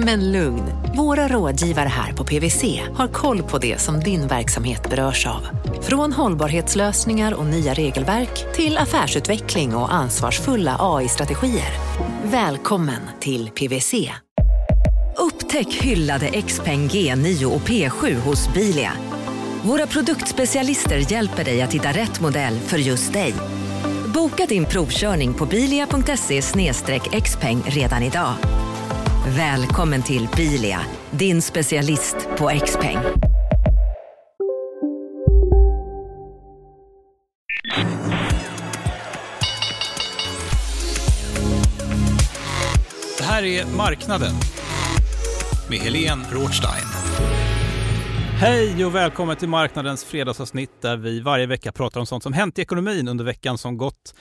Men lugn, våra rådgivare här på PWC har koll på det som din verksamhet berörs av. Från hållbarhetslösningar och nya regelverk till affärsutveckling och ansvarsfulla AI-strategier. Välkommen till PWC. Upptäck hyllade XPeng G9 och P7 hos Bilia. Våra produktspecialister hjälper dig att hitta rätt modell för just dig. Boka din provkörning på bilia.se xpeng redan idag. Välkommen till Bilia, din specialist på X-peng. Det här är Marknaden med Helene Rothstein. Hej och välkommen till Marknadens fredagsavsnitt där vi varje vecka pratar om sånt som hänt i ekonomin under veckan som gått.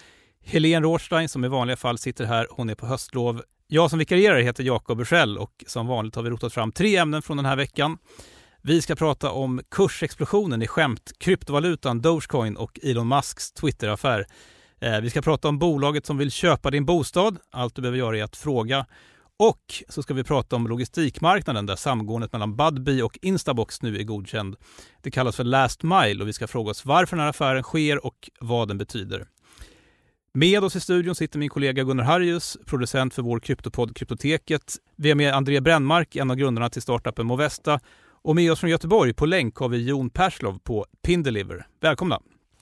Helene Rothstein som i vanliga fall sitter här, hon är på höstlov. Jag som vikarierar heter Jakob Bursell och som vanligt har vi rotat fram tre ämnen från den här veckan. Vi ska prata om kursexplosionen i skämt, kryptovalutan Dogecoin och Elon Musks Twitter-affär. Eh, vi ska prata om bolaget som vill köpa din bostad. Allt du behöver göra är att fråga. Och så ska vi prata om logistikmarknaden där samgåendet mellan Budbee och Instabox nu är godkänd. Det kallas för last mile och vi ska fråga oss varför den här affären sker och vad den betyder. Med oss i studion sitter min kollega Gunnar Harjus, producent för vår kryptopodd Kryptoteket. Vi har med André Brännmark, en av grundarna till startupen Movesta. Och med oss från Göteborg på länk har vi Jon Perslov på Pindeliver. Välkomna!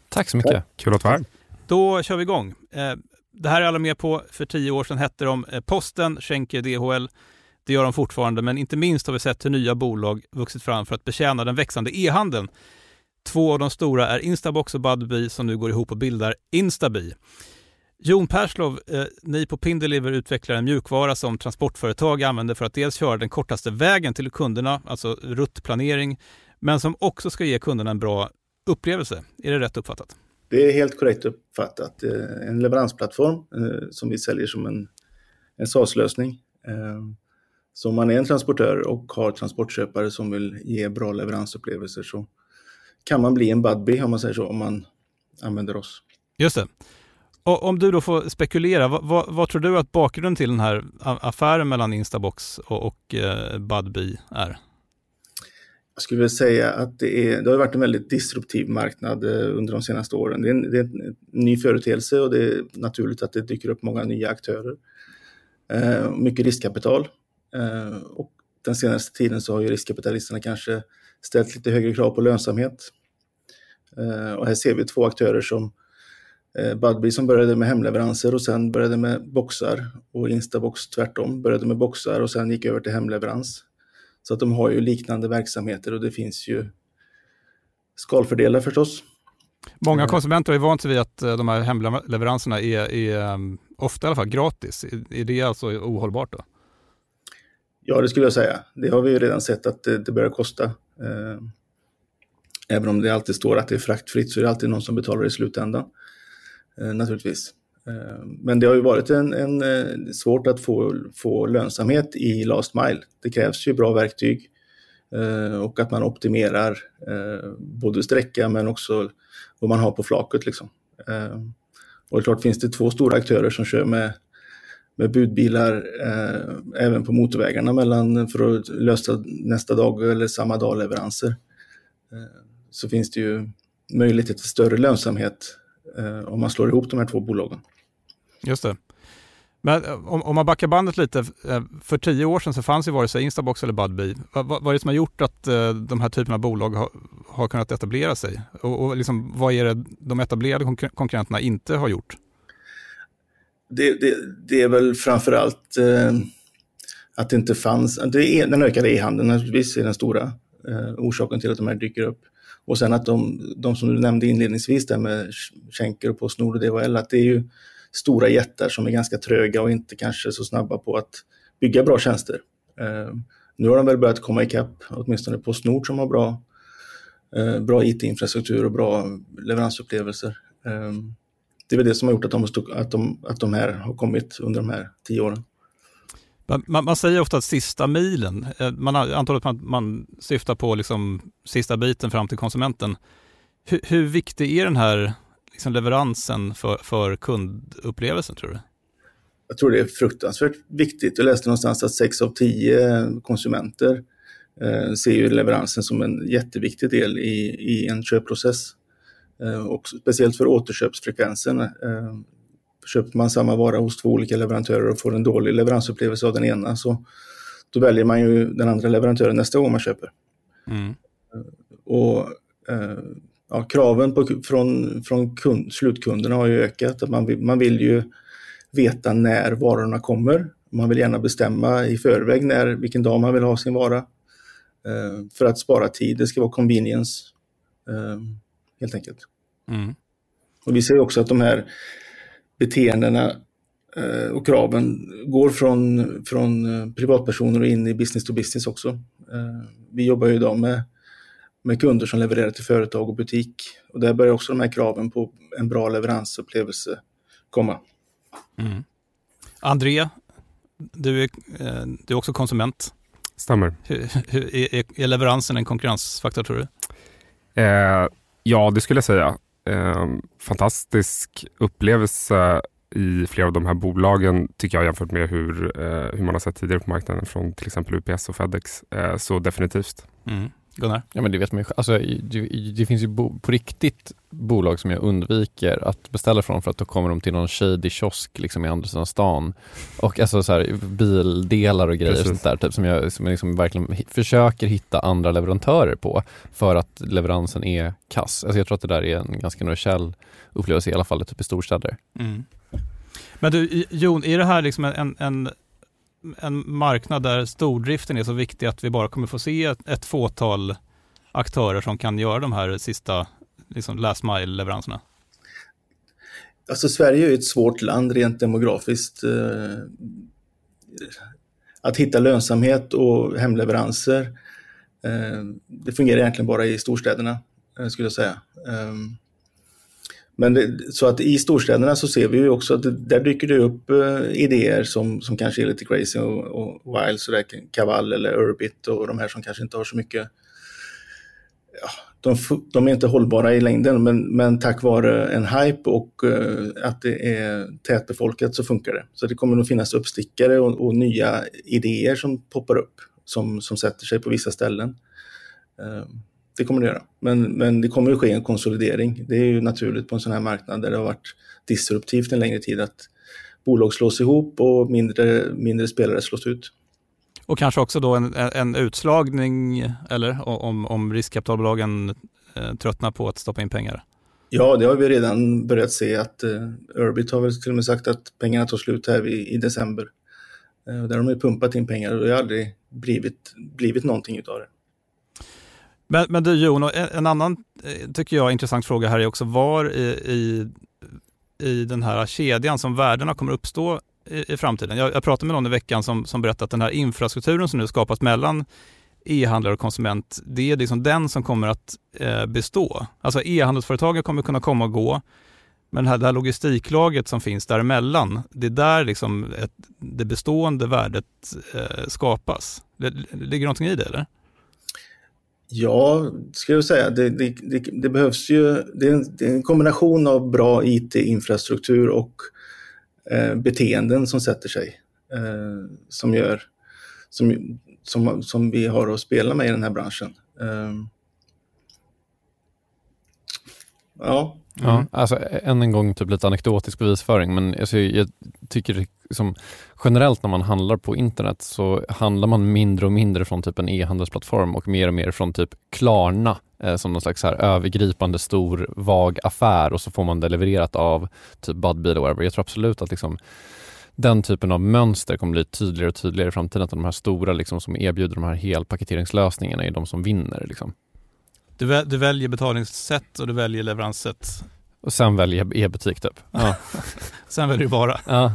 Tack så mycket, kul att vara här. Då kör vi igång. Eh, det här är alla med på. För tio år sedan hette de eh, Posten, skänker DHL. Det gör de fortfarande, men inte minst har vi sett hur nya bolag vuxit fram för att betjäna den växande e-handeln. Två av de stora är Instabox och Budbee som nu går ihop och bildar Instabee. Jon Perslov, eh, ni på Pindeliver utvecklar en mjukvara som transportföretag använder för att dels köra den kortaste vägen till kunderna, alltså ruttplanering, men som också ska ge kunderna en bra upplevelse. Är det rätt uppfattat? Det är helt korrekt uppfattat. Eh, en leveransplattform eh, som vi säljer som en, en SaaS-lösning. Eh, så om man är en transportör och har transportköpare som vill ge bra leveransupplevelser så kan man bli en Budbee om man säger så, om man använder oss. Just det. Och om du då får spekulera, vad, vad, vad, tror du att bakgrunden till den här affären mellan Instabox och, och eh, Budbee är? Jag skulle vilja säga att det, är, det har varit en väldigt disruptiv marknad eh, under de senaste åren. Det är, en, det är en ny företeelse och det är naturligt att det dyker upp många nya aktörer. Eh, mycket riskkapital. Eh, och den senaste tiden så har ju riskkapitalisterna kanske ställt lite högre krav på lönsamhet. Eh, och här ser vi två aktörer som eh, Budbee som började med hemleveranser och sen började med boxar och Instabox tvärtom, började med boxar och sen gick över till hemleverans. Så att de har ju liknande verksamheter och det finns ju skalfördelar förstås. Många eh. konsumenter ju vant vid att eh, de här hemleveranserna är, är um, ofta i alla fall gratis. Är det alltså ohållbart då? Ja, det skulle jag säga. Det har vi ju redan sett att det, det börjar kosta. Eh, även om det alltid står att det är fraktfritt så är det alltid någon som betalar i slutändan. Eh, naturligtvis. Eh, men det har ju varit en, en, eh, svårt att få, få lönsamhet i last mile. Det krävs ju bra verktyg och att man optimerar både sträcka men också vad man har på flaket. Liksom. Och det är klart, finns det två stora aktörer som kör med, med budbilar även på motorvägarna mellan, för att lösa nästa dag eller samma dag leveranser så finns det ju möjlighet till större lönsamhet om man slår ihop de här två bolagen. Just det. Men eh, om, om man backar bandet lite, eh, för tio år sedan så fanns ju vare sig Instabox eller Budbee. Vad, vad, vad är det som har gjort att uh, de här typerna av bolag har, har kunnat etablera sig? Och, och liksom, vad är det de etablerade konkurrenterna inte har gjort? Det, det, det är väl framförallt uh, att det inte fanns, det är, den ökade e-handeln naturligtvis är den stora uh, orsaken till att de här dyker upp. Och sen att de, de som du nämnde inledningsvis där med Schenker och Postnord och DHL, att det är ju stora jättar som är ganska tröga och inte kanske så snabba på att bygga bra tjänster. Eh, nu har de väl börjat komma ikapp, åtminstone Postnord som har bra, eh, bra IT-infrastruktur och bra leveransupplevelser. Eh, det är väl det som har gjort att de, att, de, att de här har kommit under de här tio åren. Man, man säger ofta att sista milen, eh, man antar att man, man syftar på liksom sista biten fram till konsumenten. Hur, hur viktig är den här liksom leveransen för, för kundupplevelsen tror du? Jag tror det är fruktansvärt viktigt. Jag läste någonstans att sex av tio eh, konsumenter eh, ser ju leveransen som en jätteviktig del i, i en köpprocess. Eh, och speciellt för återköpsfrekvensen. Eh, köper man samma vara hos två olika leverantörer och får en dålig leveransupplevelse av den ena så då väljer man ju den andra leverantören nästa gång man köper. Mm. Och eh, ja, kraven på, från, från kund, slutkunderna har ju ökat. Att man, vill, man vill ju veta när varorna kommer. Man vill gärna bestämma i förväg när, vilken dag man vill ha sin vara. Eh, för att spara tid, det ska vara convenience eh, helt enkelt. Mm. Och vi ser också att de här beteendena eh, och kraven går från, från eh, privatpersoner och in i business to business också. Eh, vi jobbar ju idag med, med kunder som levererar till företag och butik och där börjar också de här kraven på en bra leveransupplevelse komma. Mm. André, du är, du är också konsument. Stämmer. Hur, hur, är, är leveransen en konkurrensfaktor tror du? Eh, ja, det skulle jag säga eh, fantastisk upplevelse i flera av de här bolagen tycker jag jämfört med hur, eh, hur man har sett tidigare på marknaden från till exempel UPS och Fedex. Eh, så definitivt. Mm. Gunnar? Ja men det vet man ju alltså, det, det finns ju bo, på riktigt bolag som jag undviker att beställa från för att då kommer de till någon shady kiosk liksom i andra sidan stan. Och alltså så här, bildelar och grejer och sånt där typ, som jag, som jag liksom verkligen försöker hitta andra leverantörer på för att leveransen är kass. Alltså jag tror att det där är en ganska universell upplevelse i alla fall typ i storstäder. Mm. Men du Jon, är det här liksom en, en en marknad där stordriften är så viktig att vi bara kommer få se ett, ett fåtal aktörer som kan göra de här sista liksom last mile-leveranserna? Alltså Sverige är ett svårt land rent demografiskt. Eh, att hitta lönsamhet och hemleveranser, eh, det fungerar egentligen bara i storstäderna, eh, skulle jag säga. Ehm, men det, så att i storstäderna så ser vi ju också att det, där dyker det upp uh, idéer som, som kanske är lite crazy och, och wild, så där, Kaval eller Urbit och de här som kanske inte har så mycket ja, de, de, är inte hållbara i längden, men, men tack vare en hype och uh, att det är tätbefolkat så funkar det. Så det kommer nog finnas uppstickare och, och nya idéer som poppar upp, som, som sätter sig på vissa ställen. Uh, det kommer det göra. Men, men det kommer att ske en konsolidering. Det är ju naturligt på en sån här marknad där det har varit disruptivt en längre tid att bolag slås ihop och mindre, mindre spelare slås ut. Och kanske också då en, en utslagning, eller om, om riskkapitalbolagen eh, tröttnar på att stoppa in pengar? Ja, det har vi redan börjat se att eh, Urbit har väl till och med sagt att pengarna tar slut här i, i december. Eh, där har de ju pumpat in pengar och det har aldrig blivit, blivit någonting utav det. Men, men du Jon, en, annan eh, tycker jag intressant fråga här är också var i, i, i den här kedjan som värdena kommer uppstå i, i framtiden. Jag, jag, pratade med någon i veckan som, som berättade att den här infrastrukturen som nu skapas mellan e-handlare och konsument, det är liksom den som kommer att eh, bestå. Alltså e-handelsföretagen kommer kunna komma och gå, men det här, det här logistiklaget som finns däremellan, det är där liksom ett, det bestående värdet eh, skapas. Ligger någonting i det eller? Ja, ska jag säga. Det, det, det, det behövs ju, det är, en, det är, en, kombination av bra IT-infrastruktur och eh, beteenden som sätter sig. Eh, som gör, som, som, som vi har att spela med i den här branschen. Eh, ja, Mm. Ja, alltså än en gång typ lite anekdotisk bevisföring, men alltså, jag tycker liksom, generellt när man handlar på internet så handlar man mindre och mindre från typ en e-handelsplattform och mer och mer från typ Klarna eh, som någon slags här övergripande stor vag affär och så får man det levererat av typ Budbee eller whatever. Jag tror absolut att liksom, den typen av mönster kommer bli tydligare och tydligare i framtiden. Att de här stora liksom, som erbjuder de här helpaketeringslösningarna är de som vinner. Liksom. Du, väl, du, väljer betalningssätt och du väljer leveranssätt. Och sen väljer e-butik typ. Ja. sen väljer du bara. Ja.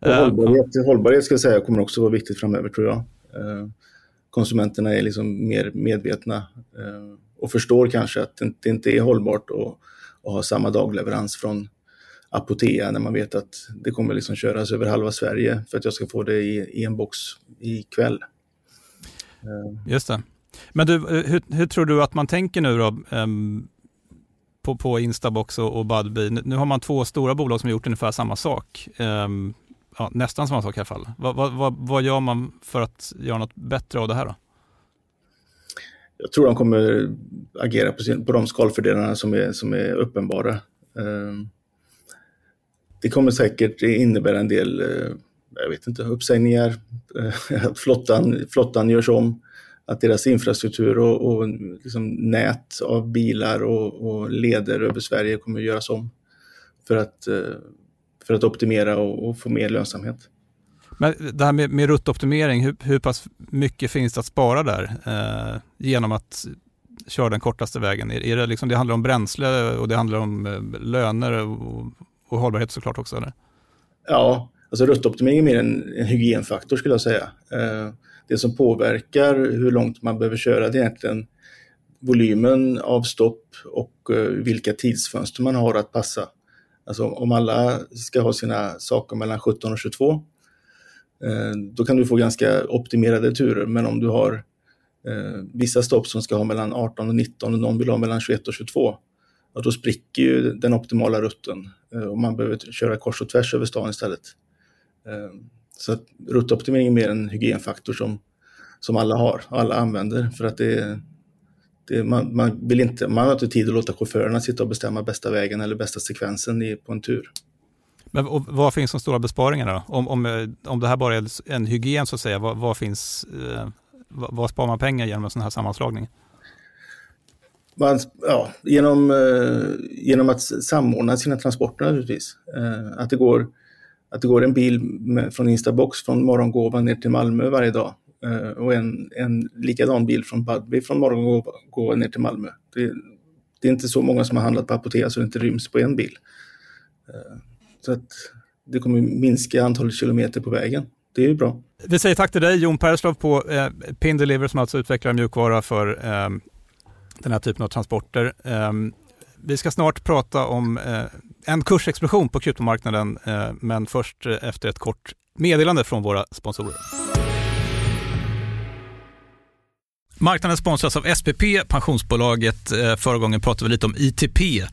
hållbarhet, hållbarhet ska jag säga kommer också vara viktigt framöver tror jag. Eh, konsumenterna är liksom mer medvetna eh, och förstår kanske att det inte är hållbart att, och ha samma dagleverans från Apotea när man vet att det kommer liksom köras över halva Sverige för att jag ska få det i, i en box ikväll. Just det. Men du, eh, hur, hur, tror du att man tänker nu då? Um, på, på Instabox och, och Budbee. Nu har man två stora bolag som har gjort ungefär samma sak. Um, ja, nästan samma sak i alla fall. Vad, vad, vad, vad, gör man för att göra något bättre av det här då? Jag tror de kommer agera på, sin, på de skalfördelarna som är, som är uppenbara. Um, det kommer säkert innebära en del, uh, jag vet inte, uppsägningar, att flottan, flottan görs om att deras infrastruktur och, och liksom nät av bilar och, och, leder över Sverige kommer att göras om för att, eh, för att optimera och, och få mer lönsamhet. Men det här med, med ruttoptimering, hur, hur pass mycket finns det att spara där eh, genom att köra den kortaste vägen? Är, är det, liksom, det handlar om bränsle och det handlar om eh, löner och, och hållbarhet såklart också? Eller? Ja, alltså ruttoptimering är mer en, en hygienfaktor skulle jag säga. Eh, det som påverkar hur långt man behöver köra det är egentligen volymen av stopp och eh, vilka tidsfönster man har att passa. Alltså om alla ska ha sina saker mellan 17 och 22, eh, då kan du få ganska optimerade turer. Men om du har eh, vissa stopp som ska ha mellan 18 och 19 och någon vill ha mellan 21 och 22, då spricker ju den optimala rutten och man behöver köra kors och tvärs över stan istället. Så att ruttoptimering är mer en hygienfaktor som, som alla har, alla använder för att det, det man, man, vill inte, man har inte tid att låta chaufförerna sitta och bestämma bästa vägen eller bästa sekvensen i, på en tur. Men vad finns de stora besparingarna då? Om, om, om det här bara är en hygien så att säga, vad, vad finns, eh, vad, vad sparar man pengar genom en sån här sammanslagning? Man, ja, genom, eh, genom att samordna sina transporter naturligtvis. Eh, att det går att det går en bil med, från Instabox från Morgongåva ner till Malmö varje dag eh, och en, en likadan bil från Budbee från Morgongåva ner till Malmö. Det, det, är inte så många som har handlat på Apotea så det inte ryms på en bil. Eh, så att det kommer minska antalet kilometer på vägen. Det är ju bra. Vi säger tack till dig Jon Perslov på eh, Pindeliver som alltså utvecklar mjukvara för eh, den här typen av transporter. Eh, vi ska snart prata om eh, en kursexplosion på kryptomarknaden, eh, men först eh, efter ett kort meddelande från våra sponsorer. Marknaden sponsras av SPP, pensionsbolaget. Eh, förra gången pratade vi lite om ITP.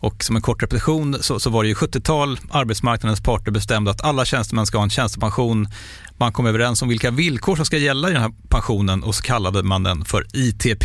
Och som en kort repetition så, så var det ju 70-tal, arbetsmarknadens parter bestämde att alla tjänstemän ska ha en tjänstepension. Man kom överens om vilka villkor som ska gälla i den här pensionen och så kallade man den för ITP.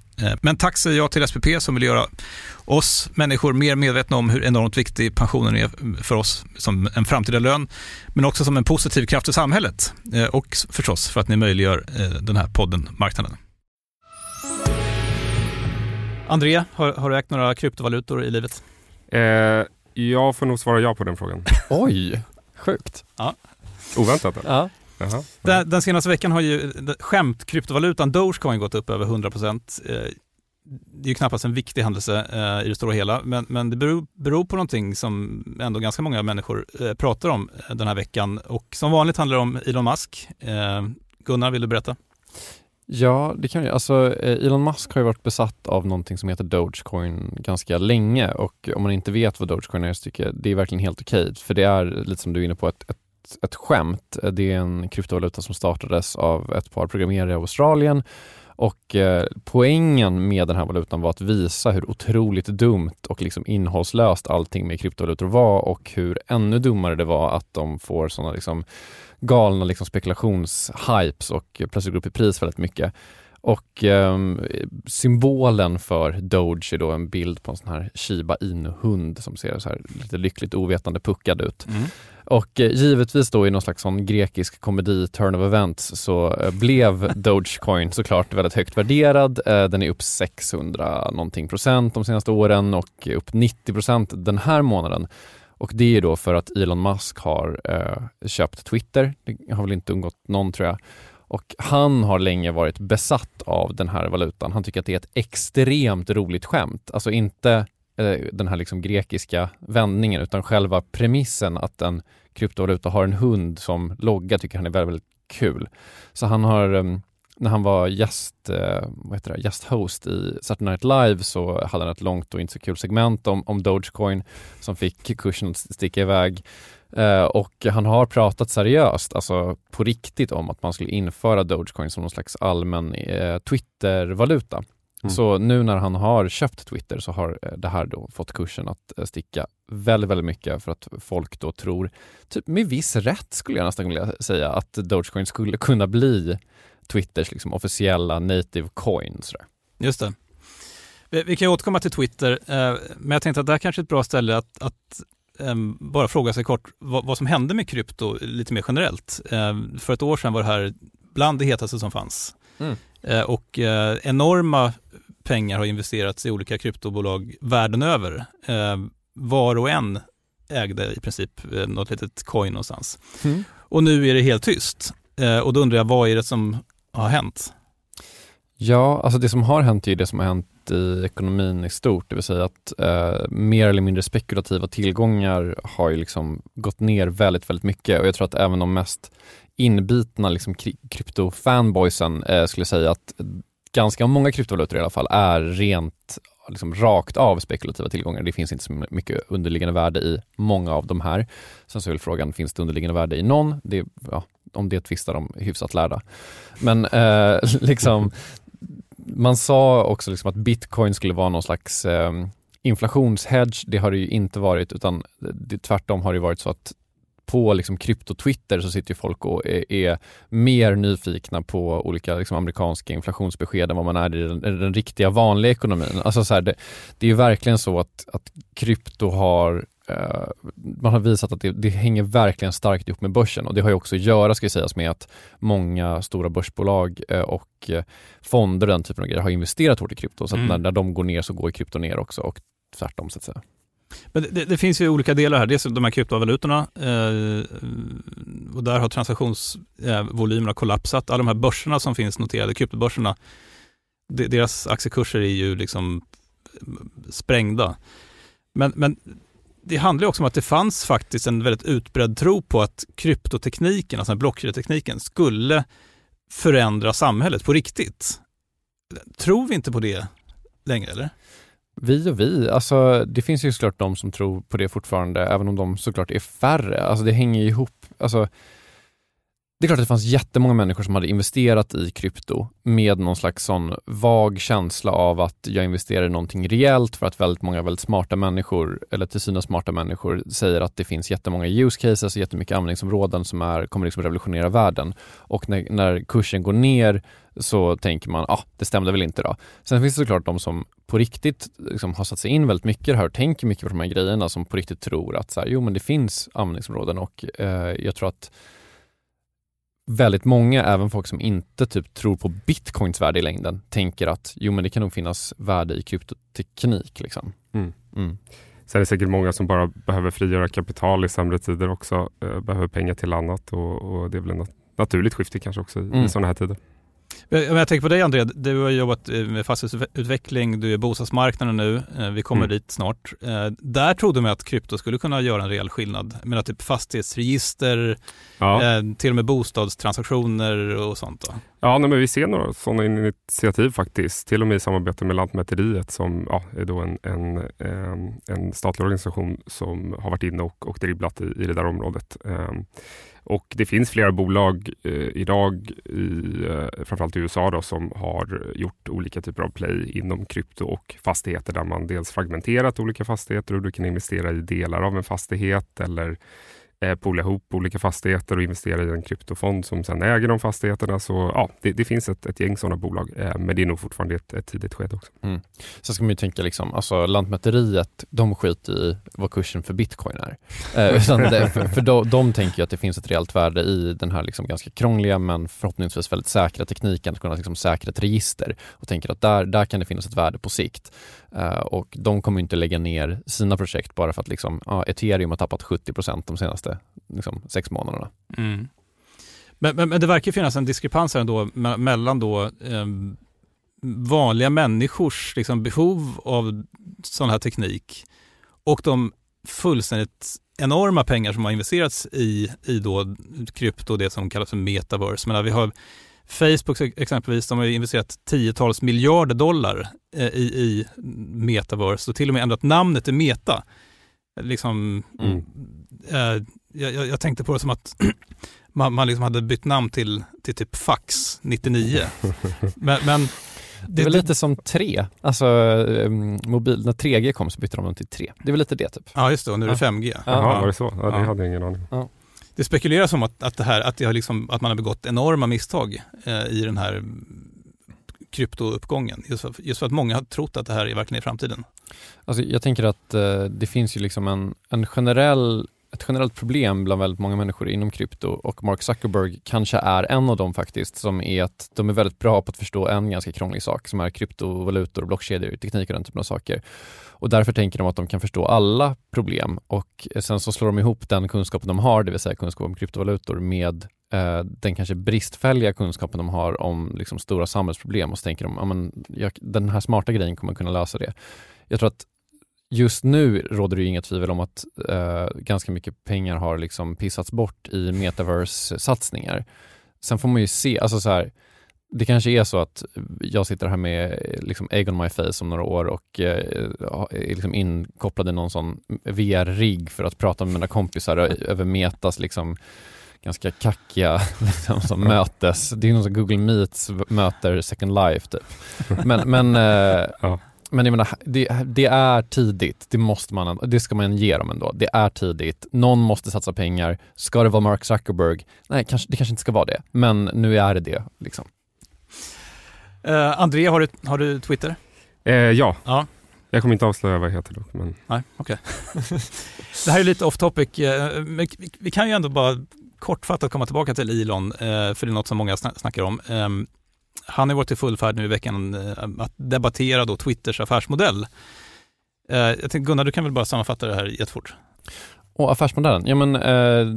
men tack säger jag till SPP som vill göra oss människor mer medvetna om hur enormt viktig pensionen är för oss som en framtida lön, men också som en positiv kraft i samhället eh, och förstås för att ni möjliggör eh, den här podden Marknaden. André, har, har du ägt några kryptovalutor i livet? Eh, jag får nog svara ja på den frågan. Oj! Sjukt. Ja. Oväntat? Ja. Den, den, senaste veckan har ju skämt kryptovalutan Dogecoin gått upp över 100 procent. Eh, det är ju knappast en viktig händelse eh, i det stora hela, men, men det beror, beror, på någonting som ändå ganska många människor eh, pratar om den här veckan. Och som vanligt handlar det om Elon Musk. Gunnar, vill du berätta? Ja, det kan jag. Alltså, Elon Musk har ju varit besatt av någonting som heter Dogecoin ganska länge och om man inte vet vad Dogecoin är så tycker jag det är verkligen helt okej. Okay, för det är lite som du är inne på ett, ett ett skämt. Det är en kryptovaluta som startades av ett par programmerare i Australien och eh, poängen med den här valutan var att visa hur otroligt dumt och liksom innehållslöst allting med kryptovalutor var och hur ännu dummare det var att de får sådana liksom galna liksom spekulationshypes och plötsligt går upp i pris väldigt mycket. Och eh, symbolen för Doge är då en bild på en sån här Shiba Inu-hund som ser så här lite lyckligt ovetande puckad ut. Mm. Och eh, givetvis då i någon slags sån grekisk komedi, turn of events, så eh, blev Dogecoin såklart väldigt högt värderad. Eh, den är upp 600 någonting procent de senaste åren och upp 90 procent den här månaden. Och det är då för att Elon Musk har eh, köpt Twitter. Det har väl inte undgått någon tror jag. Och han har länge varit besatt av den här valutan. Han tycker att det är ett extremt roligt skämt. Alltså inte eh, den här liksom grekiska vändningen utan själva premissen att en kryptovaluta har en hund som logga tycker han är väldigt, väldigt kul. Så han har um, när han var gäst, eh, vad heter det, gästhost i Saturday Night Live så hade han ett långt och inte så kul segment om, om Dogecoin som fick kursen att sticka iväg. Eh, och han har pratat seriöst, alltså på riktigt om att man skulle införa Dogecoin som någon slags allmän eh, Twitter-valuta. Mm. Så nu när han har köpt Twitter så har det här då fått kursen att sticka väldigt, väldigt mycket för att folk då tror, typ med viss rätt skulle jag nästan vilja säga, att Dogecoin skulle kunna bli Twitters liksom officiella native coin. Sådär. Just det. Vi, vi kan ju återkomma till Twitter, eh, men jag tänkte att det här kanske är ett bra ställe att, att um, bara fråga sig kort vad, vad, som hände med krypto lite mer generellt. Um, för ett år sedan var det här bland det hetaste som fanns. Mm. Uh, och uh, enorma pengar har investerats i olika kryptobolag världen över. Var och en ägde i princip uh, något litet coin någonstans. Mm. Och nu är det helt tyst. och då undrar jag, vad är det som har hänt? Ja, alltså det som har hänt är det som har hänt i ekonomin i stort, det vill säga att eh, mer eller mindre spekulativa tillgångar har ju liksom gått ner väldigt, väldigt mycket och jag tror att även de mest inbitna liksom, kryptofanboysen eh, skulle säga att ganska många kryptovalutor i alla fall är rent liksom, rakt av spekulativa tillgångar. Det finns inte så mycket underliggande värde i många av de här. Sen så är väl frågan, finns det underliggande värde i någon? Det, ja, om det tvistar de hyfsat lärda. Men eh, liksom man sa också liksom att bitcoin skulle vara någon slags eh, inflationshedge. Det har det ju inte varit utan det, tvärtom har det varit så att på liksom krypto-Twitter så sitter folk och är, är, mer nyfikna på olika liksom amerikanska inflationsbesked än vad man är i den, den riktiga vanliga ekonomin. Alltså så här, det, det, är verkligen så att, att krypto har Eh, man har visat att det, det, hänger verkligen starkt ihop med börsen och det har ju också att göra, ska sägas, med att många stora börsbolag eh, och eh, fonder och den typen av grejer har investerat hårt i krypto. Så att mm. när, när de går ner så går krypto ner också och tvärtom så att säga. Men det, det, finns ju olika delar här. Dels de här kryptovalutorna eh, och där har transaktionsvolymerna eh, kollapsat. Alla de här börserna som finns noterade, kryptobörserna, deras aktiekurser är ju liksom eh, sprängda. Men, men det handlar också om att det fanns faktiskt en väldigt utbredd tro på att kryptotekniken, alltså blockkedjetekniken, skulle förändra samhället på riktigt. Tror vi inte på det längre eller? Vi och vi, alltså det finns ju såklart de som tror på det fortfarande, även om de såklart är färre. Alltså det hänger ihop. Alltså, det är klart att det fanns jättemånga människor som hade investerat i krypto med någon slags sån vag känsla av att jag investerar i någonting rejält för att väldigt många väldigt smarta människor, eller till synes smarta människor, säger att det finns jättemånga use cases och jättemycket användningsområden som är, kommer liksom revolutionera världen. Och när, när kursen går ner så tänker man, ja, ah, det stämde väl inte då. Sen finns det såklart de som på riktigt liksom har satt sig in väldigt mycket i det här och tänker mycket på de här grejerna som på riktigt tror att så här, jo men det finns användningsområden och eh, jag tror att väldigt många, även folk som inte typ tror på bitcoins värde i längden, tänker att jo men det kan nog finnas värde i kryptoteknik. Liksom. Mm. Mm. Sen är det säkert många som bara behöver frigöra kapital i sämre tider också, eh, behöver pengar till annat och, och det är väl ett naturligt skifte kanske också i, mm. i sådana här tider. Jag tänker på dig André, du har jobbat eh, med fastighetsutveckling, du är bostadsmarknaden nu, eh, vi kommer mm. dit snart. Eh, där trodde man att krypto skulle kunna göra en rejäl skillnad. Jag menar typ fastighetsregister, ja. till och med bostadstransaktioner och sånt. Då. Ja, nej, men vi ser några sådana initiativ faktiskt. Till och med i samarbete med Lantmäteriet som ja, är då en, en, en, statlig organisation som har varit inne och, och dribblat i, i det där området. Och det finns flera bolag eh, idag, i, eh, framförallt i USA, då, som har gjort olika typer av play inom krypto och fastigheter där man dels fragmenterat olika fastigheter och du kan investera i delar av en fastighet eller eh, poola ihop olika fastigheter och investera i en kryptofond som sedan äger de fastigheterna. Så ja, det, det finns ett, ett gäng sådana bolag, eh, men det är nog fortfarande ett, ett tidigt skede också. Mm. Sen ska man ju tänka, liksom, alltså, Lantmäteriet, de skiter i vad kursen för bitcoin är. Eh, det, för, för de, de tänker att det finns ett reellt värde i den här liksom ganska krångliga men förhoppningsvis väldigt säkra tekniken att kunna liksom säkra ett register och tänker att där, där kan det finnas ett värde på sikt. Uh, och de kommer inte lägga ner sina projekt bara för att liksom, uh, ethereum har tappat 70% de senaste liksom, sex månaderna. Mm. Men, men, men, det verkar finnas en diskrepans här ändå mellan då, eh, vanliga människors liksom, behov av sån här teknik och de fullständigt enorma pengar som har investerats i, i då krypto, det som kallas för metaverse. Men vi har Facebook exempelvis, de har investerat tiotals miljarder dollar eh, i, i metaverse och till och med ändrat namnet till Meta. Liksom, mm. äh, jag, jag, tänkte på det som att man, man liksom hade bytt namn till, till typ fax 99. men, men det är väl lite som 3, alltså um, mobil, när 3G kom så bytte de dem till 3. Det är väl lite det typ. Ja just det, och nu är det 5G. Jaha, var det så? Ja, det ja. hade jag ingen aning. Ja. Det spekuleras om att, att, det här, att, det har liksom, att man har begått enorma misstag eh, i den här kryptouppgången. Just för, just för att många har trott att det här är verkligen är framtiden. Alltså, jag tänker att eh, det finns ju liksom en, en generell ett generellt problem bland väldigt många människor inom krypto och Mark Zuckerberg kanske är en av dem faktiskt som är att de är väldigt bra på att förstå en ganska krånglig sak som är kryptovalutor, blockkedjor, teknik och den typen av saker. Och därför tänker de att de kan förstå alla problem och sen så slår de ihop den kunskapen de har, det vill säga kunskap om kryptovalutor med eh, den kanske bristfälliga kunskapen de har om liksom, stora samhällsproblem och så tänker de, ja, men, jag, den här smarta grejen kommer kunna lösa det. Jag tror att just nu råder det inga tvivel om att eh, ganska mycket pengar har liksom pissats bort i metaverse-satsningar. Sen får man ju se, alltså så här, det kanske är så att jag sitter här med liksom egg on my face om några år och eh, är liksom inkopplad i någon sån VR-rigg för att prata med mina kompisar över metas liksom ganska kackiga liksom, som mötes. Det är någon som Google Meets möter Second Life typ. Men, men eh, ja. Men jag menar, det, det, är tidigt. Det, måste man, det ska man ge dem ändå. Det är tidigt. Någon måste satsa pengar. Ska det vara Mark Zuckerberg? Nej, kanske, det kanske inte ska vara det. Men nu är det det. Liksom. Uh, André, har du, har du Twitter? Eh, ja. ja. Jag kommer inte avslöja vad jag heter dock. Men... Nej, okej. Okay. det här är lite off topic. Eh, men vi kan ju ändå bara kortfattat komma tillbaka till Elon, för det är något som många snackar om. Han har varit i full färd nu i veckan eh, att debattera då Twitters affärsmodell. Eh, jag tänkte, Gunnar, du kan väl bara sammanfatta det här jättefort? Och affärsmodellen? Ja, men, eh,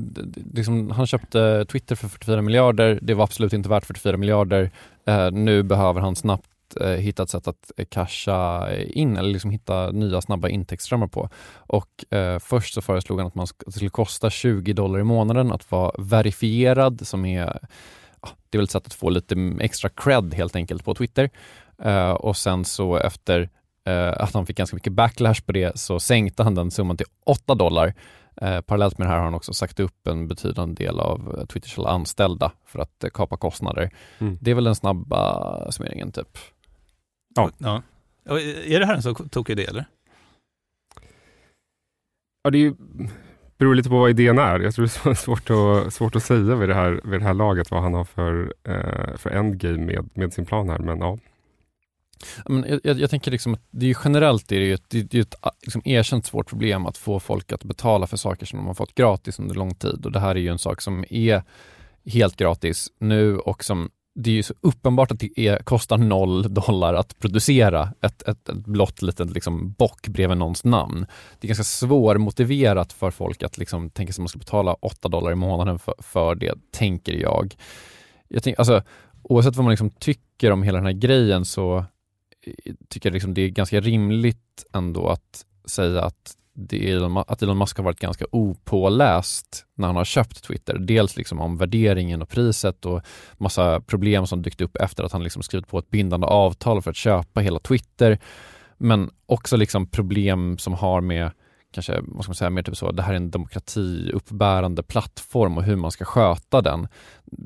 liksom, han köpte Twitter för 44 miljarder. Det var absolut inte värt 44 miljarder. Eh, nu behöver han snabbt eh, hitta ett sätt att eh, casha in eller liksom hitta nya snabba intäktsströmmar på. Och eh, först så föreslog han att man det skulle kosta 20 dollar i månaden att vara verifierad som är det är väl ett sätt att få lite extra cred helt enkelt på Twitter. Uh, och sen så efter uh, att han fick ganska mycket backlash på det så sänkte han den summan till 8 dollar Eh, parallellt med det här har han också sagt upp en betydande del av Twitters anställda för att kapa kostnader. Mm. Det är väl den snabba summeringen typ. Ja. ja. Är det här en så tokig idé eller? Ja, det är ju, beror lite på vad idén är. Jag tror det är svårt att, svårt att säga vid det här, vid det här laget vad han har för, eh, för endgame med, med sin plan här, men ja. Men jag, jag, tänker liksom att det är generellt är det ju ett, det är ett liksom erkänt svårt problem att få folk att betala för saker som de har fått gratis under lång tid och det här är ju en sak som är helt gratis nu och som det är ju så uppenbart att det är, kostar noll dollar att producera ett, ett, ett blått litet liksom bock bredvid någons namn. Det är ganska svårmotiverat för folk att liksom tänka sig att man ska betala 8 dollar i månaden för, för det, tänker jag. jag tänk, alltså, oavsett vad man liksom tycker om hela den här grejen så eh, tycker jag liksom det är ganska rimligt ändå att säga att att Elon Musk har varit ganska opåläst när han har köpt Twitter. Dels liksom om värderingen och priset och massa problem som dykt upp efter att han liksom skrivit på ett bindande avtal för att köpa hela Twitter. Men också liksom problem som har med kanske, vad ska man säga, mer typ så, det här är en demokratiuppbärande plattform och hur man ska sköta den.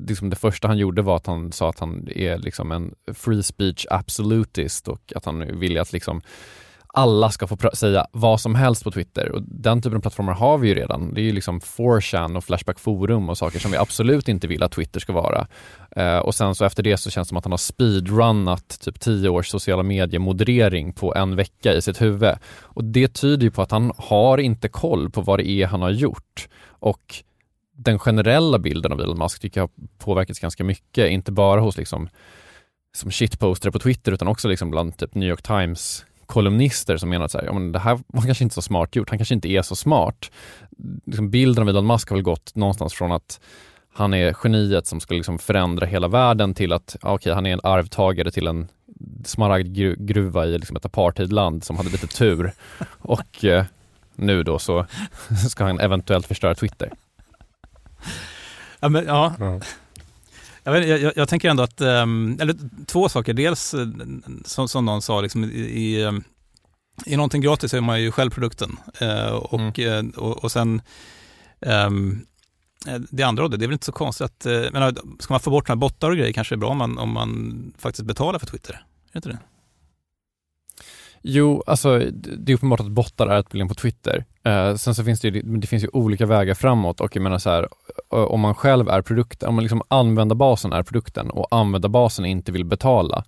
Liksom det första han gjorde var att han sa att han är liksom en free speech absolutist och att han vill att liksom alla ska få säga vad som helst på Twitter och den typen av plattformar har vi ju redan. Det är ju liksom 4chan och Flashback Forum och saker som vi absolut inte vill att Twitter ska vara. Eh, och sen så efter det så känns det som att han har speedrunnat typ 10 års sociala mediemoderering på en vecka i sitt huvud. Och det tyder ju på att han har inte koll på vad det är han har gjort. Och den generella bilden av Elon Musk tycker jag har påverkats ganska mycket, inte bara hos liksom som shitposter på Twitter utan också liksom bland typ New York Times kolumnister som menar att så här, ja, men det här var kanske inte så smart gjort, han kanske inte är så smart. Liksom bilden av Elon Musk har väl gått någonstans från att han är geniet som ska liksom förändra hela världen till att, okej, okay, han är en arvtagare till en smaragdgruva i liksom ett apartheidland som hade lite tur. Och eh, nu då så ska han eventuellt förstöra Twitter. Ja, men, ja. ja. Jag, jag, jag, tänker ändå att, ehm, eller två saker. Dels eh, som, som någon sa, liksom, i, i, ehm, någonting gratis är man ju själv produkten. Eh, och, mm. Eh, och, och sen um, det andra det, det är väl inte så konstigt att, menar, ska man få bort några bottar och grejer kanske det är bra om man, om man faktiskt betalar för Twitter. Är det inte det? Jo, alltså det är uppenbart att bottar är ett problem på Twitter. Eh, sen så finns det ju, det finns ju olika vägar framåt och jag menar så här, eh, om man själv är produkten, om man liksom användarbasen är produkten och användarbasen inte vill betala,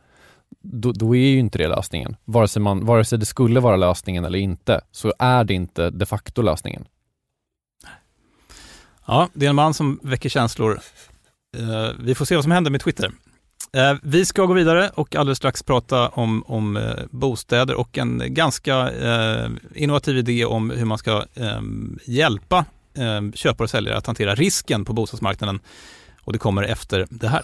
då, då, är ju inte det lösningen. Vare sig, man, vare sig det skulle vara lösningen eller inte, så är det inte de facto lösningen. Ja, det är en man som väcker känslor. Uh, vi får se vad som händer med Twitter. Eh, vi ska gå vidare och alldeles strax prata om, om eh, bostäder och en ganska eh, innovativ idé om hur man ska eh, hjälpa eh, köpare och säljare att hantera risken på bostadsmarknaden. Och det kommer efter det här.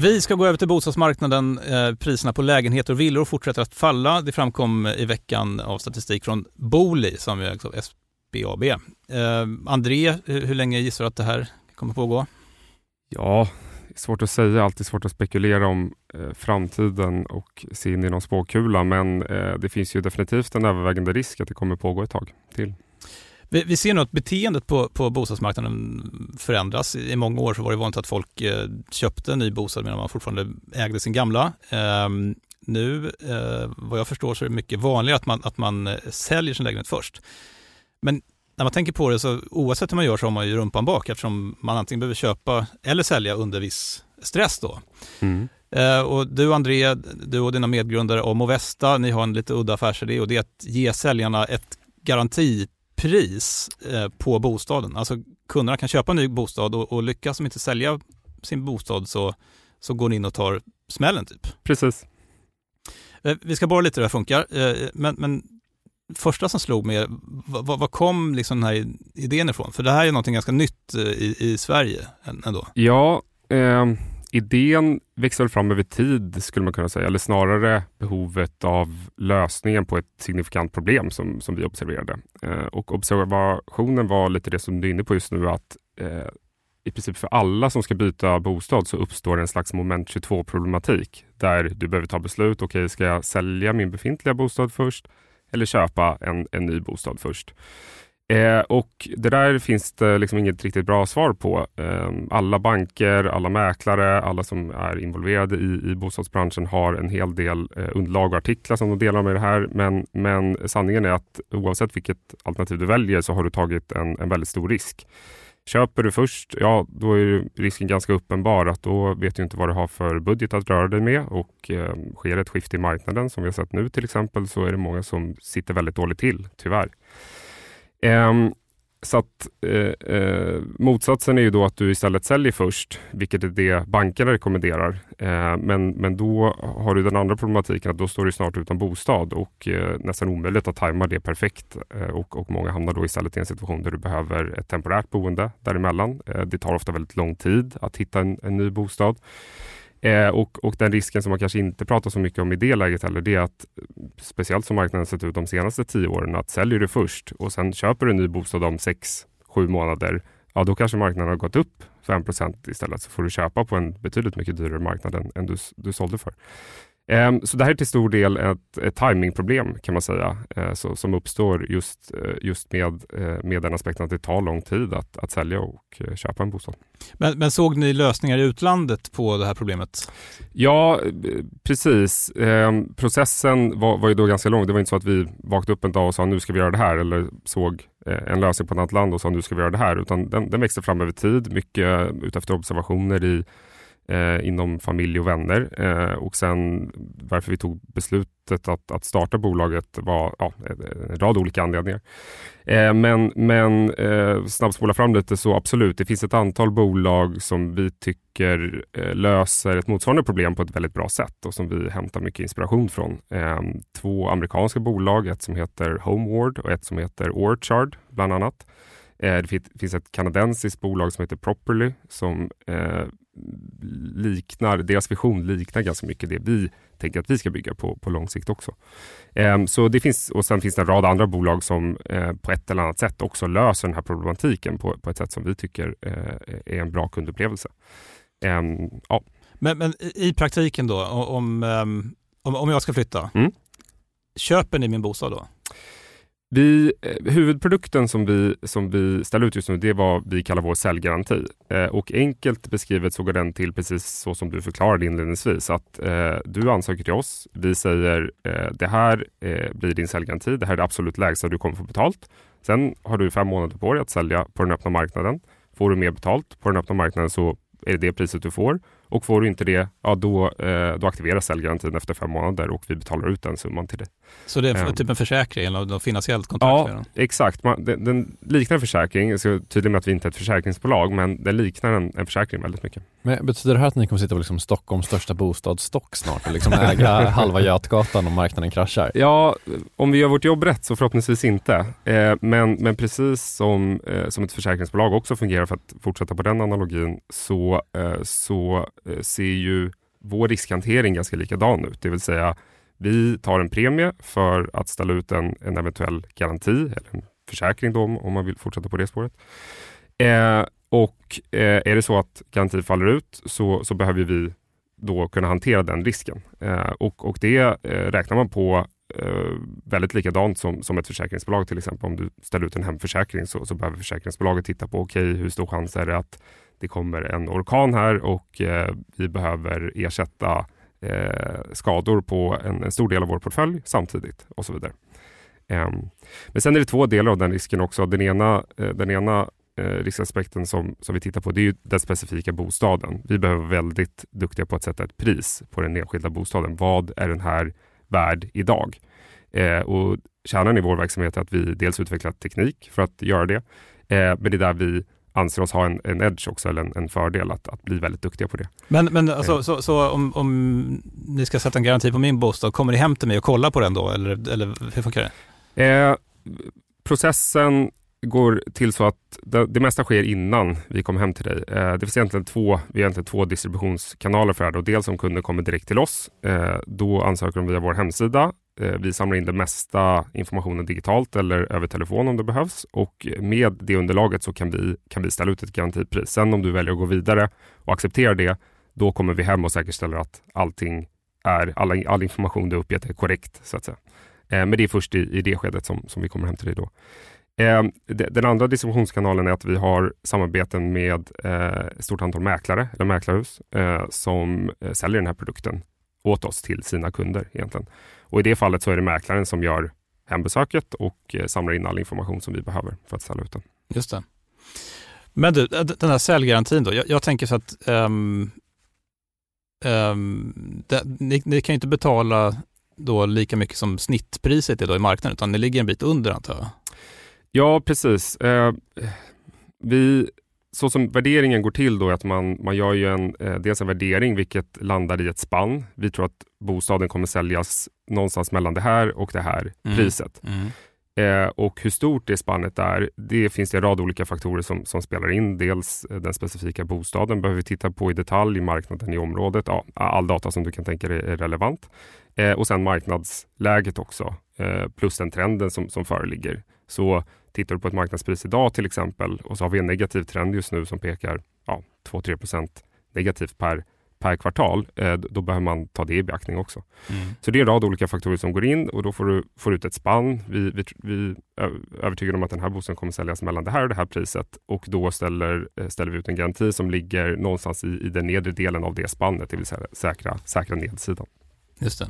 Vi ska gå över till bostadsmarknaden. Eh, priserna på lägenheter och villor fortsätter att falla. Det framkom i veckan av statistik från Booli som är alltså SBAB. Eh, André, hur länge gissar du att det här kommer pågå? Ja, svårt att säga. Alltid svårt att spekulera om eh, framtiden och se in i någon spåkula. Men eh, det finns ju definitivt en övervägande risk att det kommer pågå ett tag till. Vi, vi, ser nu att beteendet på, på bostadsmarknaden förändras. I många år så var det vanligt att folk eh, köpte en ny bostad medan man fortfarande ägde sin gamla. Eh, nu, eh, vad jag förstår, så är det mycket vanligare att man, att man eh, säljer sin lägenhet först. Men när man tänker på det så oavsett hur man gör så har man ju rumpan bak eftersom man antingen behöver köpa eller sälja under viss stress då. Mm. Eh, och du André, du och dina medgrundare om Movesta, ni har en lite udda affärsidé och det är att ge säljarna ett garantipris eh, på bostaden. Alltså kunderna kan köpa en ny bostad och, och lyckas de inte sälja sin bostad så, så går ni in och tar smällen typ. Precis. Eh, vi ska bara lite hur det här funkar, eh, men, men första som slog mig, vad, vad kom liksom den här idén ifrån? För det här är någonting ganska nytt i, i Sverige ändå. Ja, eh, idén växte fram över tid skulle man kunna säga, eller snarare behovet av lösningen på ett signifikant problem som, som vi observerade. Eh, och observationen var lite det som du är inne på just nu, att eh, i princip för alla som ska byta bostad så uppstår en slags moment 22 problematik där du behöver ta beslut. Okej, okay, ska jag sälja min befintliga bostad först eller köpa en, en ny bostad först? Eh, och Det där finns det liksom inget riktigt bra svar på. Eh, alla banker, alla mäklare, alla som är involverade i, i bostadsbranschen har en hel del eh, underlag och artiklar som de delar med det här. Men, men sanningen är att oavsett vilket alternativ du väljer så har du tagit en, en väldigt stor risk. Köper du först, ja då är risken ganska uppenbar att då vet du inte vad du har för budget att röra dig med och eh, sker ett skifte i marknaden som vi har sett nu till exempel så är det många som sitter väldigt dåligt till, tyvärr. Um, så att eh, eh, motsatsen är ju då att du istället säljer först, vilket är det bankerna rekommenderar. Eh, men, men då har du den andra problematiken att då står du snart utan bostad och eh, nästan omöjligt att tajma det perfekt. Eh, och, och många hamnar då istället i en situation där du behöver ett temporärt boende däremellan. Eh, det tar ofta väldigt lång tid att hitta en, en ny bostad. Eh, och, och den risken som man kanske inte pratar så mycket om i det läget heller, det är att speciellt som marknaden sett ut de senaste tio åren, att säljer du först och sen köper du en ny bostad om sex, sju månader, ja då kanske marknaden har gått upp 5% istället, så får du köpa på en betydligt mycket dyrare marknad än, än du, du sålde för. Ehm, så det här är till stor del ett, ett timingproblem kan man säga, eh, så, som uppstår just, eh, just med, eh, med den aspekten att det tar lång tid att, att sälja och köpa en bostad. Men, men, såg ni lösningar i utlandet på det här problemet? Ja, precis. Ehm, processen var, var ju då ganska lång. Det var inte så att vi vaknade upp en dag och sa nu ska vi göra det här eller såg en lösning på ett annat land och sa nu ska vi göra det här, utan den, den växte fram över tid, mycket utefter observationer i eh, inom familj och vänner. Eh, och sen varför vi tog beslutet att, att starta bolaget var ja, en rad olika anledningar. Eh, men men eh, snabbspola fram lite så absolut, det finns ett antal bolag som vi tycker eh, löser ett motsvarande problem på ett väldigt bra sätt och som vi hämtar mycket inspiration från. Eh, två amerikanska bolag, ett som heter Homeward och ett som heter Orchard bland annat. Eh, det finns ett kanadensiskt bolag som heter Properly som eh, liknar, deras vision liknar ganska mycket det vi tänker att vi ska bygga på, på lång sikt också. Eh, så det finns, och sen finns det en rad andra bolag som eh, på ett eller annat sätt också löser den här problematiken på, på ett sätt som vi tycker eh, är en bra kundupplevelse. Ehm, ja. men, men i praktiken då, om, ehm, om, om jag ska flytta, mm. köper ni min bostad då? Vi, eh, huvudprodukten som vi, som vi ställer ut just nu, det är vad vi kallar vår säljgaranti. Eh, och enkelt beskrivet så går den till precis så som du förklarade inledningsvis. Att eh, du ansöker till oss. Vi säger eh, det här eh, blir din säljgaranti. Det här är det absolut lägsta du kommer få betalt. Sen har du fem månader på dig att sälja på den öppna marknaden. Får du mer betalt på den öppna marknaden så är det det priset du får. Och får du inte det, ja då, eh, då aktiveras säljgarantin efter fem månader och vi betalar ut den summan till dig. Så det är um, typ en försäkring eller något finansiellt kontrakt? Ja, exakt. Man, den, den, liknar en försäkring. Jag ska tydlig med att vi inte är ett försäkringsbolag, men den liknar en, en försäkring väldigt mycket. Men betyder det här att ni kommer sitta på liksom Stockholms största bostadsstock snart och liksom äga halva Götgatan om marknaden kraschar? Ja, om vi gör vårt jobb rätt så förhoppningsvis inte. Eh, men, men precis som, eh, som ett försäkringsbolag också fungerar, för att fortsätta på den analogin, så, eh, så Eh, ser ju vår riskhantering ganska likadan ut. Det vill säga, vi tar en premie för att ställa ut en, en eventuell garanti, eller en försäkring då, om man vill fortsätta på det spåret. Eh, och eh, är det så att garantin faller ut så, så behöver vi då kunna hantera den risken. Eh, och, och det eh, räknar man på eh, väldigt likadant som, som ett försäkringsbolag till exempel. Om du ställer ut en hemförsäkring så, så behöver försäkringsbolaget titta på okej, okay, hur stor chans är det att det kommer en orkan här och eh, vi behöver ersätta eh, skador på en, en, stor del av vår portfölj samtidigt och så vidare. Eh, men sen är det två delar av den risken också. Den ena, eh, den ena eh, riskaspekten som, som vi tittar på det är ju den specifika bostaden. Vi behöver vara väldigt duktiga på att sätta ett pris på den enskilda bostaden. Vad är den här värd idag? Och kärnan i vår verksamhet är att vi dels utvecklar teknik för att göra det. men det är där vi anser oss ha en, en edge också, eller en, en, fördel att, att bli väldigt duktiga på det. Men, men alltså, eh. så, så om, om ni ska sätta en garanti på min bostad, kommer ni hem till mig och kolla på den då, eller, eller hur funkar det? Eh, processen går till så att det, det, mesta sker innan vi kommer hem till dig. Eh, det finns egentligen två, vi har egentligen två distributionskanaler för det. Och dels om kunden kommer direkt till oss, eh, då ansöker de via vår hemsida Eh, vi samlar in den mesta informationen digitalt eller över telefon om det behövs och med det underlaget så kan vi, kan vi ställa ut ett garantipris. Sen om du väljer att gå vidare och accepterar det, då kommer vi hem och säkerställer att allting är, all, all information du uppgett är korrekt. så att säga. Eh, men det är först i, i det skedet som, som vi kommer hem till dig då. Eh, den andra distributionskanalen är att vi har samarbeten med eh, ett stort antal mäklare eller mäklarhus eh, som säljer den här produkten åt oss till sina kunder egentligen. Och I det fallet så är det mäklaren som gör hembesöket och eh, samlar in all information som vi behöver för att ställa ut den. Just det. Men du, den här säljgarantin då. Jag, jag tänker så att um, um, det, ni, ni, kan inte betala då lika mycket som snittpriset är då i marknaden, utan ni ligger en bit under antar jag? Ja, precis. Uh, vi så som värderingen går till då är att man, man gör ju en, eh, dels en värdering vilket landar i ett spann. Vi tror att bostaden kommer säljas någonstans mellan det här och det här mm. priset. Mm. Eh, och hur stort det spannet är, det finns det en rad olika faktorer som, som spelar in. Dels eh, den specifika bostaden behöver vi titta på i detalj, marknaden i området. Ja, all data som du kan tänka dig är relevant. Eh, och sen marknadsläget också, eh, plus den trenden som, som föreligger. Så Tittar du på ett marknadspris idag till exempel och så har vi en negativ trend just nu som pekar ja, 2-3% negativt per, per kvartal, eh, då behöver man ta det i beaktning också. Mm. Så det är en rad olika faktorer som går in och då får du får ut ett spann. Vi, vi, vi är övertygade om att den här bostaden kommer säljas mellan det här och det här priset och då ställer, eh, ställer vi ut en garanti som ligger någonstans i, i den nedre delen av det spannet, det vill säga säkra, säkra nedsidan. Just det.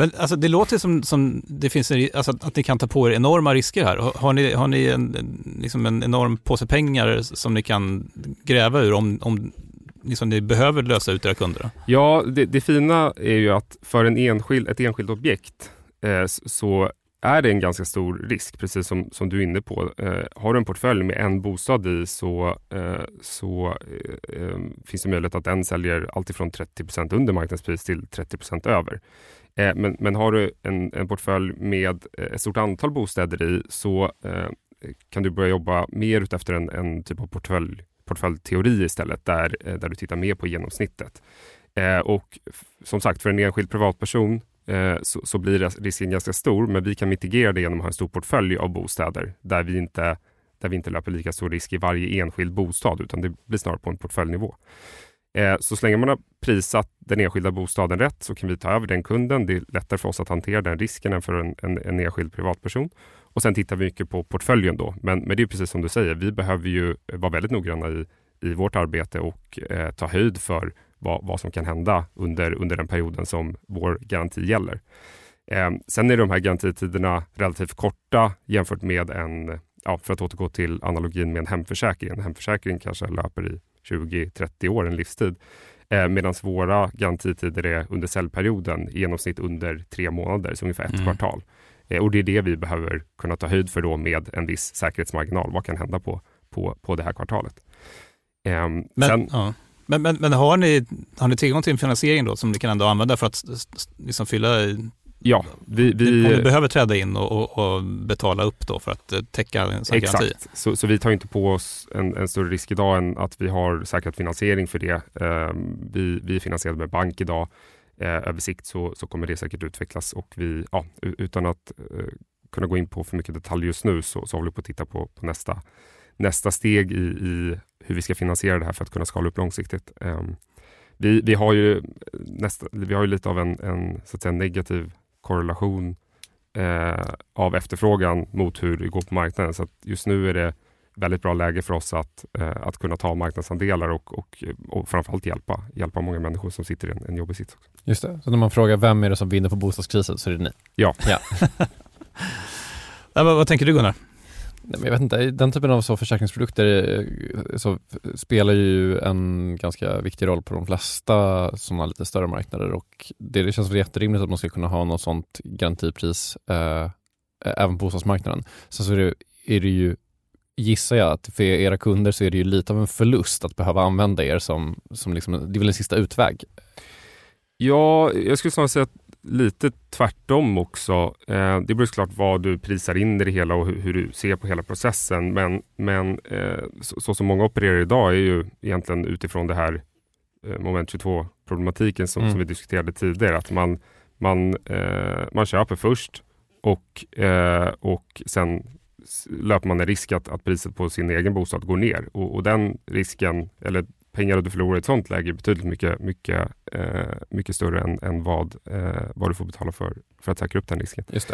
Men alltså, det låter som, som det finns en, alltså, att ni kan ta på er enorma risker här. Har ni, har ni en, liksom en enorm påse pengar som ni kan gräva ur om, om liksom ni behöver lösa ut era kunder? Ja, det, det fina är ju att för en enskild, ett enskilt objekt eh, så är det en ganska stor risk, precis som, som du är inne på. Eh, har du en portfölj med en bostad i så, eh, så eh, eh finns det möjlighet att den säljer alltifrån 30% under marknadspris till 30% över. Eh, men, men har du en, en portfölj med eh, ett stort antal bostäder i så eh, kan du börja jobba mer utefter en, en typ av portfölj, portföljteori istället, där, eh, där du tittar mer på genomsnittet. Eh, och som sagt, för en enskild privatperson så, så, blir risken ganska stor, men vi kan mitigera det genom att ha en stor portfölj av bostäder där vi inte, där vi inte löper lika stor risk i varje enskild bostad, utan det blir snarare på en portföljnivå. Eh, så så länge man har prisat den enskilda bostaden rätt så kan vi ta över den kunden. Det är lättare för oss att hantera den risken än för en, en, en enskild privatperson. Och sen tittar vi mycket på portföljen då. Men, men det är precis som du säger, vi behöver ju vara väldigt noggranna i, i vårt arbete och eh, ta höjd för vad, vad som kan hända under, under den perioden som vår garanti gäller. Eh, sen är de här garantitiderna relativt korta jämfört med en, ja, för att återgå till analogin med en hemförsäkring. En hemförsäkring kanske löper i 20-30 år, en livstid. Eh, Medan våra garantitider är under säljperioden i genomsnitt under tre månader, så ungefär ett mm. kvartal. Eh, och det är det vi behöver kunna ta höjd för då med en viss säkerhetsmarginal. Vad kan hända på, på, på det här kvartalet? Eh, men, sen, ja. men, men, men, har, ni, har ni tillgång till en finansiering då som ni kan ändå använda för att liksom fylla Ja, vi, vi, Om du behöver träda in och, och, betala upp då för att eh, täcka en sån Exakt, garanti. Så, så vi tar inte på oss en, en, större risk idag än att vi har säkrat finansiering för det. Eh, vi, vi är finansierade med bank idag. Eh, över sikt så, så kommer det säkert utvecklas och vi, ja, utan att eh, kunna gå in på för mycket detalj just nu så, så håller vi på att titta på, på nästa, nästa steg i, i, hur vi ska finansiera det här för att kunna skala upp långsiktigt. Eh, vi, vi, har ju nästa, vi har ju lite av en, en så att säga, negativ korrelation eh, av efterfrågan mot hur det går på marknaden. Så just nu är det väldigt bra läge för oss att, eh, att kunna ta marknadsandelar och, och, och framförallt hjälpa, hjälpa många människor som sitter i en, en jobbig sits. Just det, så när man frågar vem är det som vinner på bostadskrisen så är det ni? Ja. ja. Ja, vad, vad tänker du Gunnar? Jag vet inte, den typen av så försäkringsprodukter eh, så spelar ju en ganska viktig roll på de flesta sådana lite större marknader och det, det känns väl jätterimligt att man ska kunna ha något sådant garantipris eh, även på bostadsmarknaden. Sen så är det, är det ju, gissar jag, att för era kunder så är det ju lite av en förlust att behöva använda er som, som liksom, det är väl en sista utväg. Ja, jag skulle snarare säga att lite tvärtom också. Eh, det beror såklart vad du prisar in i det hela och hur, hur du ser på hela processen. Men, men eh, så, så, som många opererar idag är ju egentligen utifrån det här eh, moment 22 problematiken som, mm. som vi diskuterade tidigare. Att man, man, eh, man köper först och, eh, och sen löper man en risk att, att priset på sin egen bostad går ner. Och, och den risken, eller pengar du förlorar i ett sånt läge är betydligt mycket, mycket, eh, mycket större än, än vad, eh, vad du får betala för, för att säkra upp den risken. Just.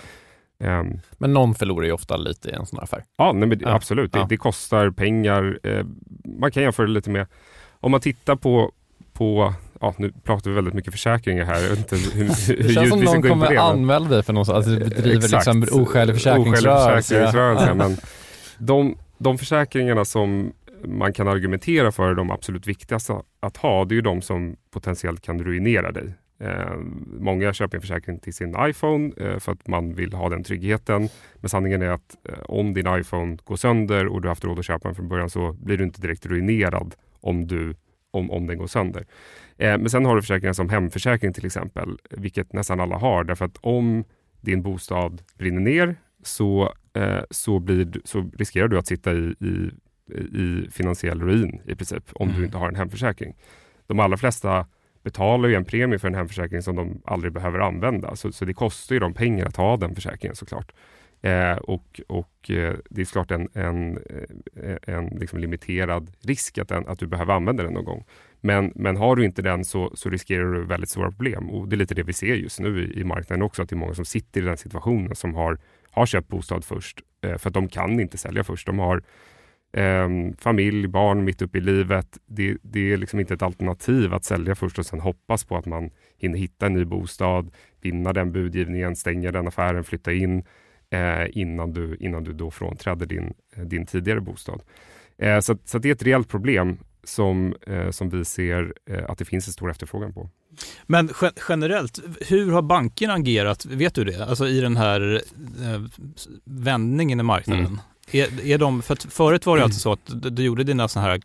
Um, men någon förlorar ju ofta lite i en sån här affär. Ja, nej, men, ja. absolut. Det, ja. det, kostar pengar. Eh, man kan jämföra det lite med, om man tittar på, på ja, nu pratar vi väldigt mycket försäkringar här. Jag inte hur, det känns som någon kommer det, anmäla dig för något att du bedriver liksom oskälig försäkringsrörelse. försäkringsrörelse men de, de försäkringarna som man kan argumentera för de absolut viktigaste att ha, det är ju de som potentiellt kan ruinera dig. Eh, många köper en försäkring till sin iPhone eh, för att man vill ha den tryggheten. Men sanningen är att eh, om din iPhone går sönder och du har haft råd att köpa den från början så blir du inte direkt ruinerad om, du, om, om den går sönder. Eh, men sen har du försäkringar som hemförsäkring till exempel, vilket nästan alla har. Därför att om din bostad brinner ner så, eh, så, blir, så riskerar du att sitta i, i i finansiell ruin i princip om mm. du inte har en hemförsäkring. De allra flesta betalar ju en premie för en hemförsäkring som de aldrig behöver använda. Så, så det kostar ju dem pengar att ha den försäkringen såklart. Eh, och och eh, det är såklart en, en, eh, en liksom limiterad risk att, den, att du behöver använda den någon gång. Men, men har du inte den så, så riskerar du väldigt stora problem. Och Det är lite det vi ser just nu i, i marknaden också, att det är många som sitter i den situationen som har, har köpt bostad först, eh, för att de kan inte sälja först. De har eh, familj, barn mitt uppe i livet. Det, det, är liksom inte ett alternativ att sälja först och sen hoppas på att man hinner hitta en ny bostad, vinna den budgivningen, stänga den affären, flytta in eh, innan, du, innan du då frånträder din, din tidigare bostad. Eh, så, så det är ett reellt problem som, eh, som vi ser eh, att det finns en stor efterfrågan på. Men generellt, hur har bankerna agerat? Vet du det? Alltså i den här eh, vändningen i marknaden. Mm. Är, är de, för förut var det mm. alltså så att du, gjorde dina sådana här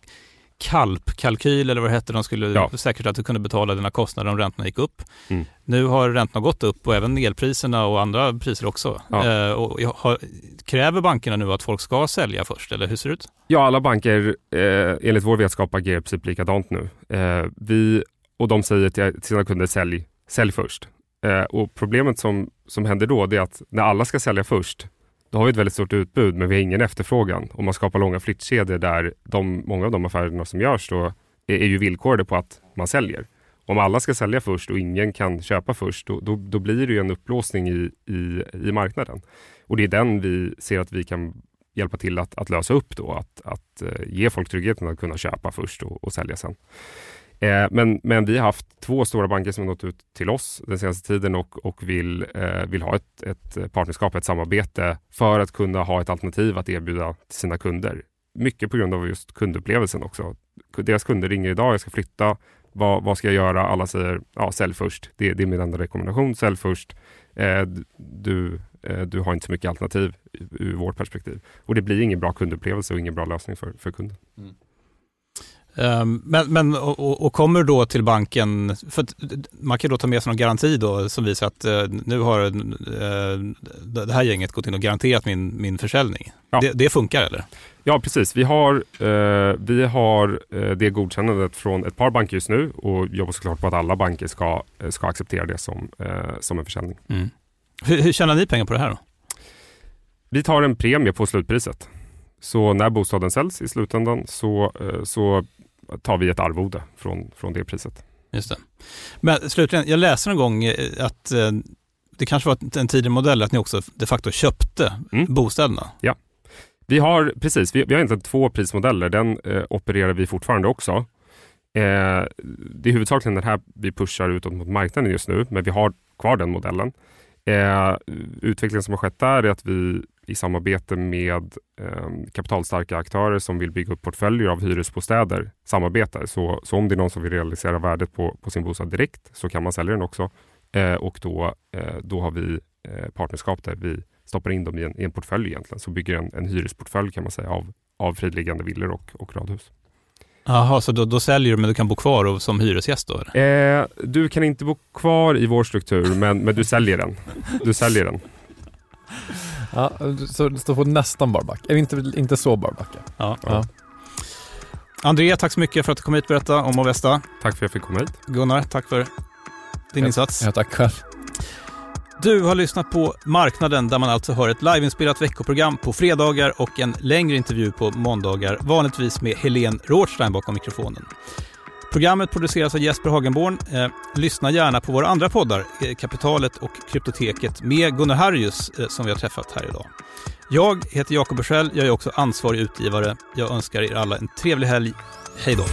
kalpkalkyl eller vad det hette, de skulle ja. säkerställa att du kunde betala dina kostnader om räntorna gick upp. Mm. Nu har räntorna gått upp och även elpriserna och andra priser också. Ja. Eh, och har, kräver bankerna nu att folk ska sälja först eller hur ser det ut? Ja, alla banker eh, enligt vår vetskap agerar i princip likadant nu. Eh, vi, och de säger till sina kunder sälj, sälj först. Eh, och problemet som, som händer då är att när alla ska sälja först då har vi ett väldigt stort utbud men vi har ingen efterfrågan och man skapar långa flyttkedjor där de, många av de affärerna som görs då är, är ju villkorade på att man säljer. Om alla ska sälja först och ingen kan köpa först, då, då, då blir det ju en upplåsning i, i, i marknaden. Och det är den vi ser att vi kan hjälpa till att, att lösa upp då, att, att eh, ge folk tryggheten att kunna köpa först och, och sälja sen. Eh, men, men vi har haft två stora banker som har nått ut till oss den senaste tiden och, och vill, eh, vill ha ett, ett partnerskap, ett samarbete för att kunna ha ett alternativ att erbjuda till sina kunder. Mycket på grund av just kundupplevelsen också. Deras kunder ringer idag, jag ska flytta, vad, vad ska jag göra? Alla säger ja, sälj först. Det, det är min enda rekommendation, sälj först. Eh, du, eh, du har inte så mycket alternativ ur vårt perspektiv. Och det blir ingen bra kundupplevelse och ingen bra lösning för, för kunden. Mm. Ehm, men, men och, och, kommer då till banken, för man kan då ta med sig någon garanti då som visar att uh, nu har uh, det här gänget gått in och garanterat min, min försäljning. Ja. Det, det, funkar eller? Ja precis, vi har, uh, vi har det godkännandet från ett par banker just nu och jobbar såklart på att alla banker ska, ska acceptera det som, som en försäljning. Mm. Hur, hur tjänar ni pengar på det här då? Vi tar en premie på slutpriset. Så när bostaden säljs i slutändan så, så tar vi ett arvode från, från det priset. Just det. Men slutligen, jag läste en gång eh, att eh, det kanske var en tidigare modell att ni också de facto köpte mm. bostäderna. Ja, vi har precis, vi, vi har egentligen två prismodeller. Den eh, opererar vi fortfarande också. Eh, det är huvudsakligen den här vi pushar utåt mot marknaden just nu, men vi har kvar den modellen. Eh, utvecklingen som har skett där är att vi i samarbete med eh, kapitalstarka aktörer som vill bygga upp portföljer av hyresbostäder samarbetar. Så, så om det är någon som vill realisera värdet på, på sin bostad direkt så kan man sälja den också. Eh, och då, eh, då har vi eh, partnerskap där vi stoppar in dem i en, i en portfölj egentligen. Så bygger en, en hyresportfölj kan man säga av, av fridliggande villor och, och radhus. Jaha, så då, då, säljer du men du kan bo kvar och, som hyresgäst då? Eh, du kan inte bo kvar i vår struktur men, men du säljer den. Du säljer den. Ja, så det står på nästan barbacka, eller inte, inte så barbacka. Ja. ja. André, tack så mycket för att du kom hit och berättade om Avesta. Tack för att jag fick komma hit. Gunnar, tack för din ja, insats. Ja, tack själv. Du har lyssnat på Marknaden där man alltså hör ett liveinspelat veckoprogram på fredagar och en längre intervju på måndagar, vanligtvis med Helene Rothstein bakom mikrofonen. Programmet produceras av Jesper Hagenborn. Eh, lyssna gärna på våra andra poddar, eh, Kapitalet och Kryptoteket med Gunnar Harrius eh, som vi har träffat här idag. Jag heter Jakob Bursell, jag är också ansvarig utgivare. Jag önskar er alla en trevlig helg. Hej då!